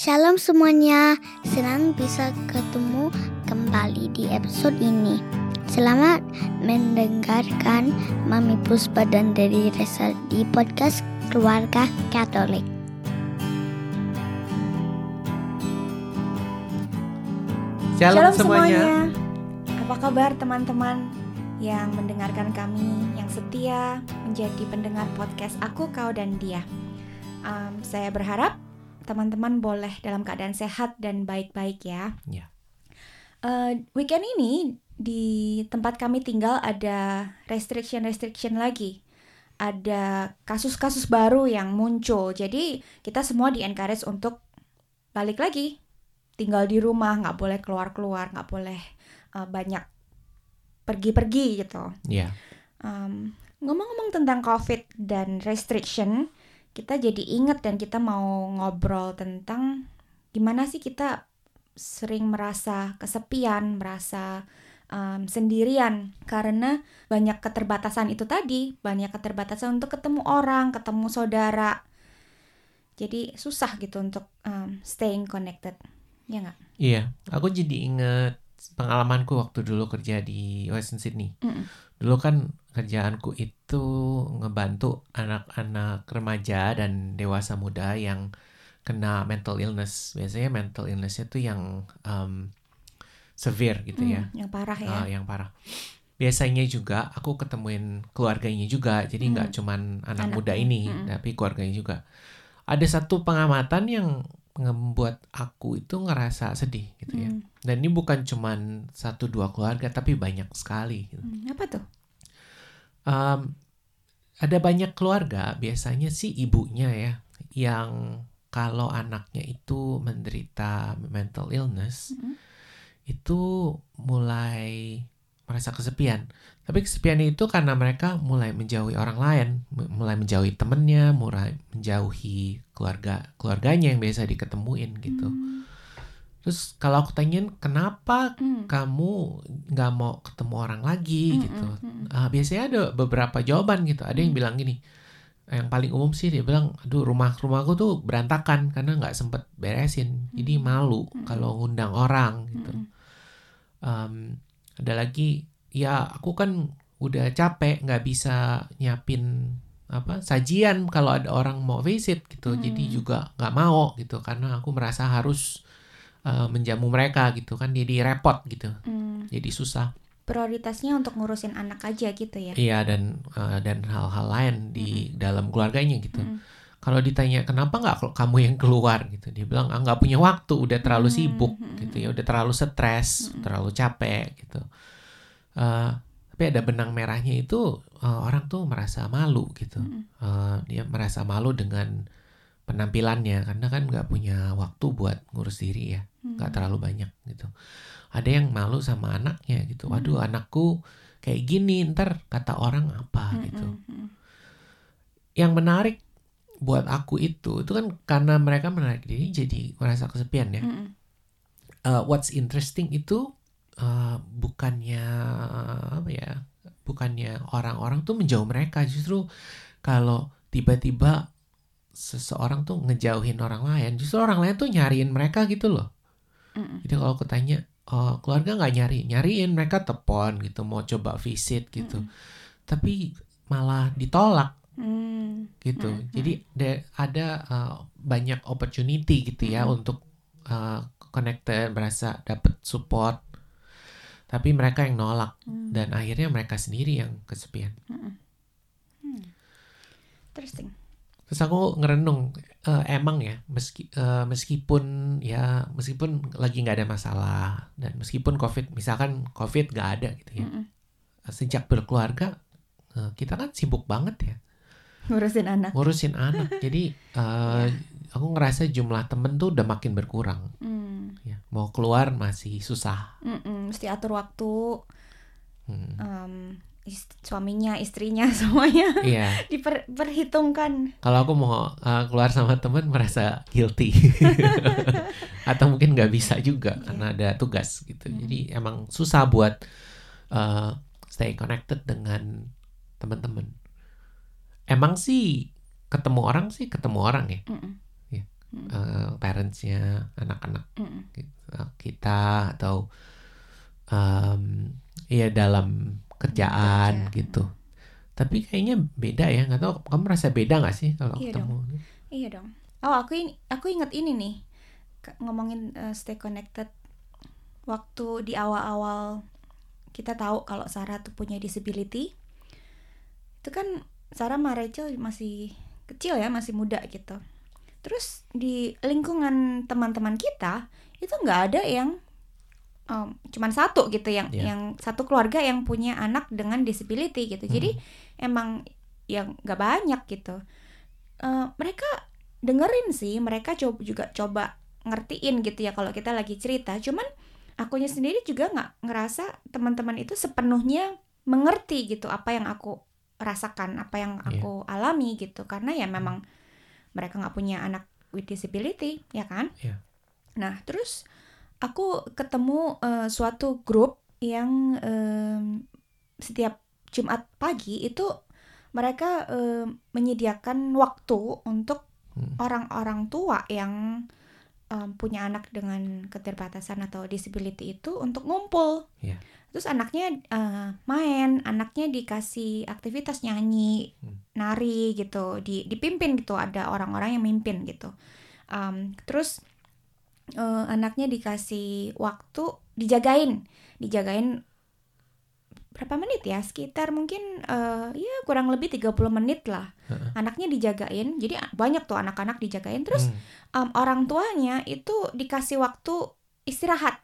Shalom semuanya, senang bisa ketemu kembali di episode ini. Selamat mendengarkan Mami Puspa dan Dedi Resa di podcast Keluarga Katolik. Shalom, semuanya. Apa kabar teman-teman yang mendengarkan kami, yang setia menjadi pendengar podcast Aku, Kau, dan Dia. Um, saya berharap teman-teman boleh dalam keadaan sehat dan baik-baik ya. Ya. Uh, weekend ini di tempat kami tinggal ada restriction-restriction lagi. Ada kasus-kasus baru yang muncul. Jadi kita semua di encourage untuk balik lagi tinggal di rumah, nggak boleh keluar-keluar, nggak boleh uh, banyak pergi-pergi gitu. Iya. Um, ngomong-ngomong tentang COVID dan restriction, kita jadi inget dan kita mau ngobrol tentang gimana sih kita sering merasa kesepian, merasa um, sendirian karena banyak keterbatasan itu tadi, banyak keterbatasan untuk ketemu orang, ketemu saudara. Jadi susah gitu untuk um, staying connected, ya nggak? Iya, aku jadi inget pengalamanku waktu dulu kerja di Western Sydney. Mm-mm. Dulu kan kerjaanku itu ngebantu anak-anak remaja dan dewasa muda yang kena mental illness. Biasanya mental illnessnya tuh yang um, severe gitu ya, Hmm, yang parah ya. uh, yang parah. Biasanya juga aku ketemuin keluarganya juga, jadi nggak cuman anak Anaknya, muda ini, mm. tapi keluarganya juga. Ada satu pengamatan yang membuat aku itu ngerasa sedih gitu ya. Hmm, Dan ini bukan cuman satu dua keluarga, tapi banyak sekali. Gitu. hmm, apa tuh? Um, ada banyak keluarga, biasanya sih ibunya ya, yang kalau anaknya itu menderita mental illness, Mm. itu mulai merasa kesepian. Tapi kesepian itu karena mereka mulai menjauhi orang lain, mulai menjauhi temennya, mulai menjauhi keluarga keluarganya yang biasa diketemuin gitu. Hmm, Terus kalau aku tanyain kenapa hmm, kamu nggak mau ketemu orang lagi hmm, gitu, hmm, hmm. Ah, biasanya ada beberapa jawaban gitu. Ada yang bilang gini, yang paling umum sih dia bilang, aduh rumah rumahku tuh berantakan karena nggak sempet beresin, jadi malu kalau ngundang orang gitu. Hmm. Em, ada lagi, ya aku kan udah capek nggak bisa nyiapin apa sajian kalau ada orang mau visit gitu, jadi juga nggak mau gitu karena aku merasa harus eh, menjamu mereka gitu kan, jadi repot gitu, Hmm. jadi susah. prioritasnya untuk ngurusin anak aja gitu ya. Iya dan eh, dan hal-hal lain di dalam keluarganya gitu. Mm. Kalau ditanya kenapa nggak kalau kamu yang keluar gitu, dia bilang ah nggak punya waktu, udah terlalu Hmm, sibuk hmm, gitu ya, udah terlalu stres, terlalu capek gitu. Eh, tapi ada benang merahnya itu eh, orang tuh merasa malu gitu. Hmm. Eh, dia merasa malu dengan penampilannya karena kan nggak punya waktu buat ngurus diri ya, Hmm. nggak terlalu banyak gitu. Ada yang malu sama anaknya gitu. Hmm. Waduh anakku kayak gini ntar kata orang apa Hmm, gitu. hmm, hmm. Yang menarik buat aku itu itu kan karena mereka menarik diri jadi merasa kesepian ya. Hmm, Uh, what's interesting itu uh, bukannya apa ya? Bukannya orang-orang tuh menjauh mereka justru kalau tiba-tiba seseorang tuh ngejauhin orang lain, justru orang lain tuh nyariin mereka gitu loh. Hmm. Jadi kalau aku tanya, oh, keluarga nggak nyari, nyariin mereka telepon gitu, mau coba visit gitu, tapi malah ditolak Hmm. gitu. Hmm, Jadi de- ada uh, banyak opportunity gitu ya Hmm. untuk uh, connected, merasa dapat support, tapi mereka yang nolak Hmm. dan akhirnya mereka sendiri yang kesepian. Interesting. Terus aku ngerenung, eh, emang ya, meski, eh, meskipun ya meskipun lagi nggak ada masalah dan meskipun covid, misalkan covid nggak ada gitu ya, Hmm. sejak berkeluarga eh, kita kan sibuk banget ya Ngurusin anak. ngurusin anak, jadi eh, aku ngerasa jumlah temen tuh udah makin berkurang. Hmm. Ya, mau keluar masih susah. Mm-mm, mesti atur waktu Hmm. Is- suaminya, istrinya semuanya Iya, diperhitungkan. kalau aku mau eh, keluar sama temen merasa guilty, atau mungkin nggak bisa juga karena ada tugas gitu. Jadi emang susah buat eh, stay connected dengan teman-teman. Emang sih ketemu orang sih ketemu orang ya. Mm-mm. Eh, parentsnya anak-anak Mm-mm. kita atau em, ya dalam kerjaan Kerja. gitu. Tapi kayaknya beda ya, nggak tahu kamu merasa beda nggak sih kalau Iya ketemu? Iya dong. Oh, aku ini aku ingat ini nih. Ngomongin uh, stay connected. Waktu di awal-awal kita tahu kalau Sarah tuh punya disability. Itu kan Sarah sama Rachel masih kecil ya, masih muda gitu. Terus di lingkungan teman-teman kita itu nggak ada yang um, cuman satu gitu yang Iya. yang satu keluarga yang punya anak dengan disability gitu. Jadi emang yang nggak banyak gitu. Eh, mereka dengerin sih, mereka coba juga coba ngertiin gitu ya kalau kita lagi cerita. Cuman akunya sendiri juga nggak ngerasa teman-teman itu sepenuhnya mengerti gitu apa yang aku rasakan, apa yang Iya. aku alami gitu. Karena ya memang mereka nggak punya anak with disability, ya kan? Iya. Nah terus aku ketemu eh, suatu grup yang em, setiap Jumat pagi itu mereka em, menyediakan waktu untuk Hmm. orang-orang tua yang em, punya anak dengan keterbatasan atau disability itu untuk ngumpul. Iya. Terus anaknya eh, main, anaknya dikasih aktivitas nyanyi, Hmm. nari gitu, di dipimpin gitu, ada orang-orang yang mimpin gitu. Em, terus eh, anaknya dikasih waktu dijagain, dijagain berapa menit ya? Sekitar mungkin eh, ya kurang lebih 30 menit lah. Heeh. Anaknya dijagain. Jadi banyak tuh anak-anak dijagain. Terus Hmm. em, orang tuanya itu dikasih waktu istirahat.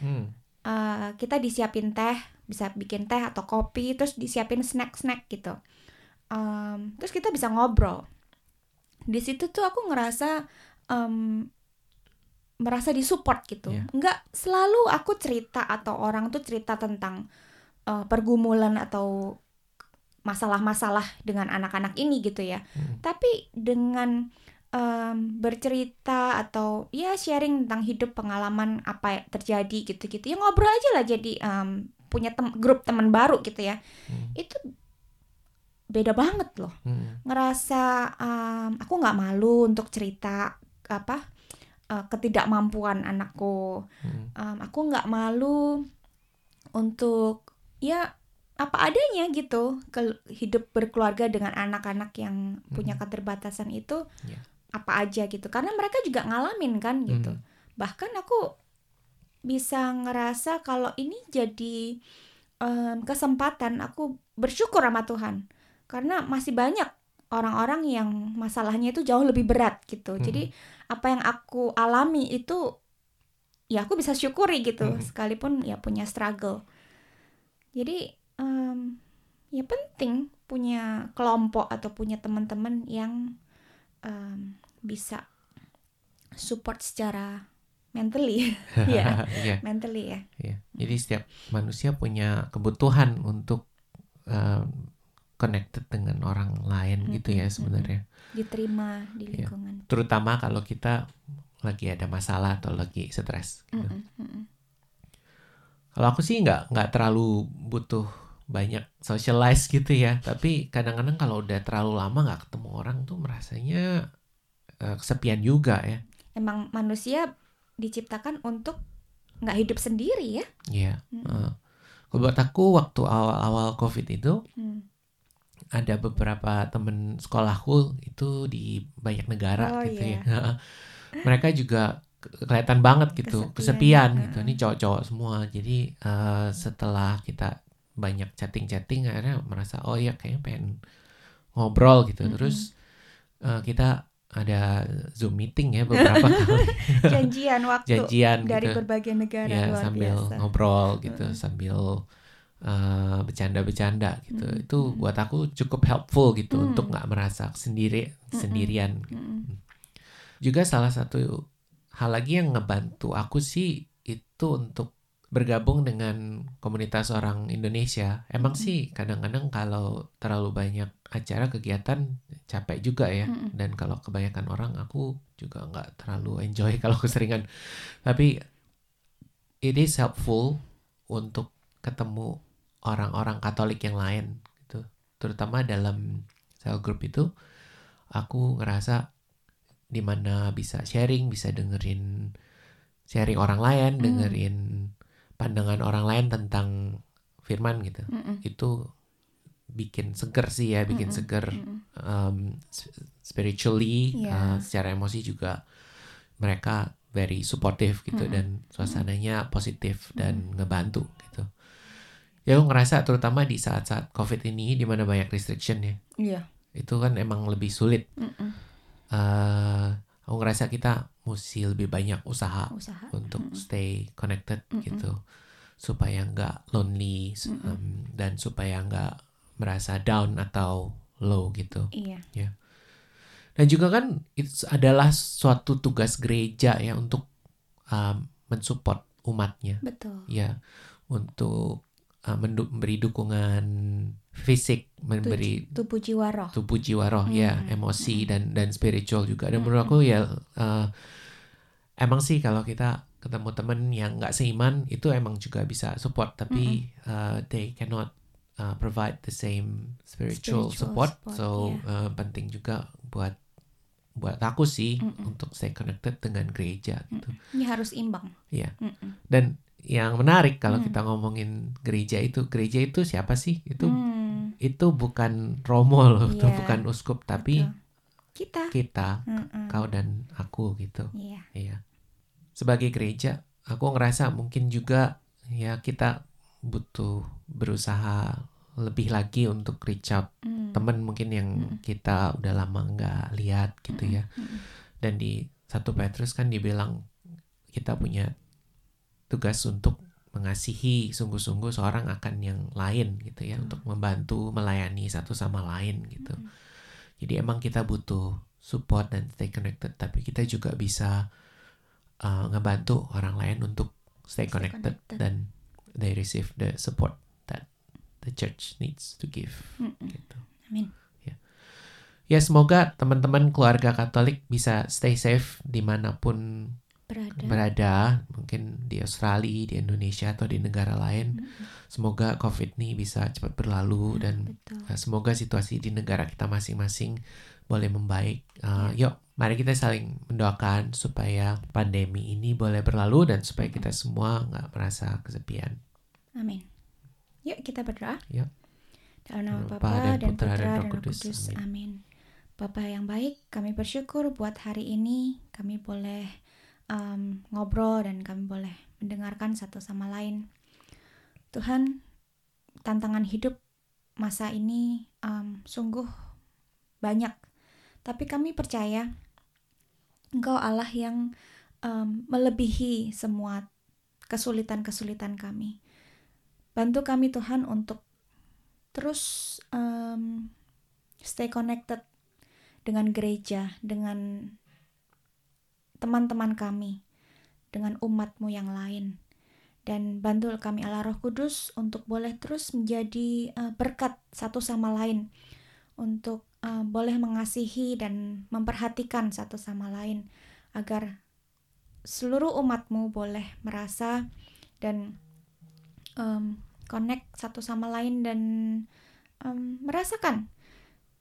Hmm. Eh, kita disiapin teh, bisa bikin teh atau kopi, terus disiapin snack-snack gitu. Em, terus kita bisa ngobrol. Di situ tuh aku ngerasa em, merasa disupport gitu. Iya. Nggak selalu aku cerita atau orang tuh cerita tentang eh, pergumulan atau masalah-masalah dengan anak-anak ini gitu ya. Hmm. Tapi dengan em, bercerita atau ya sharing tentang hidup pengalaman apa yang terjadi gitu-gitu ya ngobrol aja lah jadi em, punya tem- grup teman baru gitu ya Hmm. itu beda banget loh Hmm. ngerasa em, aku nggak malu untuk cerita apa eh, ketidakmampuan anakku Hmm. Em, aku nggak malu untuk ya apa adanya gitu ke hidup berkeluarga dengan anak-anak yang punya Hmm. keterbatasan itu Ya. apa aja gitu karena mereka juga ngalamin kan gitu Hmm. bahkan aku bisa ngerasa kalau ini jadi em, kesempatan aku bersyukur sama Tuhan karena masih banyak orang-orang yang masalahnya itu jauh lebih berat gitu Hmm. jadi apa yang aku alami itu ya aku bisa syukuri gitu Hmm. sekalipun ya punya struggle jadi em, ya penting punya kelompok atau punya teman-teman yang em, bisa support secara mentally ya Iya. mentally ya Iya. Jadi setiap manusia punya kebutuhan untuk um, connected dengan orang lain gitu ya sebenarnya. diterima di Iya. lingkungan Terutama kalau kita lagi ada masalah atau lagi stres. gitu. Mm-mm, mm-mm. Kalau aku sih nggak nggak terlalu butuh banyak socialize gitu ya. Tapi kadang-kadang kalau udah terlalu lama nggak ketemu orang tuh merasanya uh, kesepian juga ya. emang manusia diciptakan untuk nggak hidup sendiri ya Iya. Mm-mm. uh. Kalau buat aku waktu awal-awal COVID itu Hmm. Ada beberapa temen sekolahku itu di banyak negara Oh, gitu iya. ya. Mereka juga ke- kelihatan banget gitu, Kesepian, kesepian, gitu. Ini cowok-cowok semua. Jadi eh, setelah kita banyak chatting-chatting akhirnya merasa oh ya kayaknya pengen ngobrol gitu. Mm-mm. Terus eh, kita ada Zoom meeting ya beberapa kali janjian waktu janjian dari gitu. berbagai negara ya luar sambil biasa ngobrol gitu Mm-mm. sambil eh, bercanda-bercanda gitu Mm-mm. itu buat aku cukup helpful gitu Mm. untuk nggak merasa sendiri sendirian Mm-mm. juga salah satu hal lagi yang ngebantu aku sih itu untuk bergabung dengan komunitas orang Indonesia emang Mm-mm. sih kadang-kadang kalau terlalu banyak acara kegiatan capek juga ya Mm-mm. dan kalau kebanyakan orang aku juga nggak terlalu enjoy kalau keseringan tapi it is helpful untuk ketemu orang-orang Katolik yang lain gitu terutama dalam cell group itu aku ngerasa di mana bisa sharing, bisa dengerin sharing orang lain, Hmm. dengerin pandangan orang lain tentang firman gitu. Mm-mm. Itu bikin seger sih ya, bikin Mm-mm. seger Mm-mm. um, spiritually, Iya. uh, secara emosi juga mereka very supportive gitu Mm-mm. dan suasananya positif dan ngebantu gitu. Ya aku ngerasa terutama di saat-saat COVID ini di mana banyak restriction ya, Iya. itu kan emang lebih sulit. Eh, aku ngerasa kita mesti lebih banyak usaha Usaha. untuk Mm-mm. stay connected Mm-mm. gitu supaya nggak lonely um, dan supaya nggak merasa down atau low gitu. Iya. Dan juga kan itu adalah suatu tugas gereja ya untuk um, mensupport umatnya Betul. ya untuk uh, memberi dukungan fisik, memberi Tubuh jiwa roh. tubuh jiwa roh ya, Hmm, emosi dan dan spiritual juga. Dan Hmm, menurut aku ya uh, emang sih kalau kita ketemu temen yang nggak seiman itu emang juga bisa support tapi uh, they cannot uh, provide the same spiritual, Spiritual support. support, So uh, penting juga buat buat aku sih Mm-mm. untuk stay connected dengan gereja gitu. Ini harus imbang. Iya. Mm-mm. Dan yang menarik kalau Hmm. kita ngomongin gereja itu, gereja itu siapa sih? Itu Hmm, itu bukan romo loh, itu Iya, bukan uskup, tapi betul. kita. kita, Mm-mm. kau dan aku gitu. Iya. Iya. Sebagai gereja, aku ngerasa mungkin juga ya kita butuh berusaha lebih lagi untuk reach out Mm. temen mungkin yang Mm. kita udah lama nggak lihat gitu ya. Mm-mm. Dan di satu Petrus kan dibilang kita punya tugas untuk mengasihi sungguh-sungguh seorang akan yang lain gitu ya, untuk membantu melayani satu sama lain gitu. Mm. Jadi emang kita butuh support dan stay connected, tapi kita juga bisa uh, ngebantu orang lain untuk stay Stay connected, connected. dan they receive the support that the church needs to give. Mm-mm. Gitu. Amin. Ya semoga teman-teman keluarga Katolik bisa stay safe di mana pun Berada. berada, mungkin di Australia, di Indonesia atau di negara lain. Mm-mm. Semoga COVID ini bisa cepat berlalu dan Betul. uh, semoga situasi di negara kita masing-masing boleh membaik. Uh, Yuk, mari kita saling mendoakan supaya pandemi ini boleh berlalu dan supaya kita semua nggak merasa kesepian. Amin. Yuk kita berdoa. Yuk. Dalam nama Bapa dan dan Putra dan Roh Kudus. Kudus. Amin. Amin. Bapa yang baik, kami bersyukur buat hari ini kami boleh um, ngobrol dan kami boleh mendengarkan satu sama lain. Tuhan, tantangan hidup masa ini um, sungguh banyak, tapi kami percaya Engkau Allah yang um, melebihi semua kesulitan-kesulitan kami. Bantu kami Tuhan untuk terus um, stay connected dengan gereja, dengan teman-teman kami, dengan umatmu yang lain. Dan bantu kami Allah Roh Kudus untuk boleh terus menjadi uh, berkat satu sama lain. Untuk uh, boleh mengasihi dan memperhatikan satu sama lain. Agar seluruh umatmu boleh merasa dan um, connect satu sama lain dan um, merasakan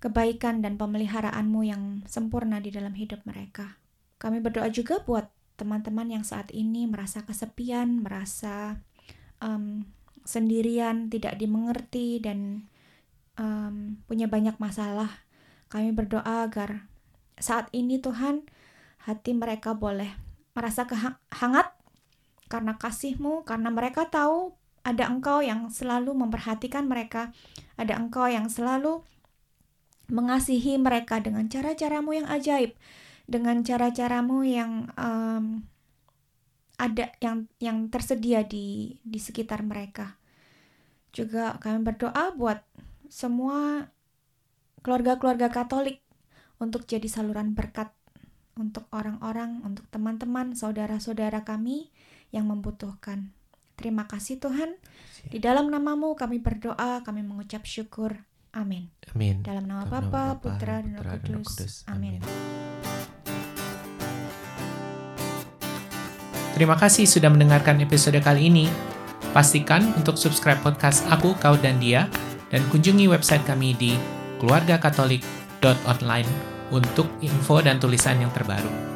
kebaikan dan pemeliharaanmu yang sempurna di dalam hidup mereka. Kami berdoa juga buat teman-teman yang saat ini merasa kesepian, merasa um, sendirian, tidak dimengerti, dan um, punya banyak masalah. Kami berdoa agar saat ini Tuhan, hati mereka boleh merasa kehangat karena kasih-Mu, karena mereka tahu ada Engkau yang selalu memperhatikan mereka, ada Engkau yang selalu mengasihi mereka dengan cara-caramu yang ajaib, dengan cara-caramu yang um, ada yang yang tersedia di di sekitar mereka. Juga kami berdoa buat semua keluarga-keluarga Katolik untuk jadi saluran berkat untuk orang-orang, untuk teman-teman, saudara-saudara kami yang membutuhkan. Terima kasih Tuhan. Di dalam namamu kami berdoa, kami mengucap syukur. Amin. Amin. Dalam nama Bapa, Putra, dan Roh Kudus. Kudus. Amin. Terima kasih sudah mendengarkan episode kali ini. Pastikan untuk subscribe podcast Aku, Kau, dan Dia dan kunjungi website kami di keluargakatolik.online untuk info dan tulisan yang terbaru.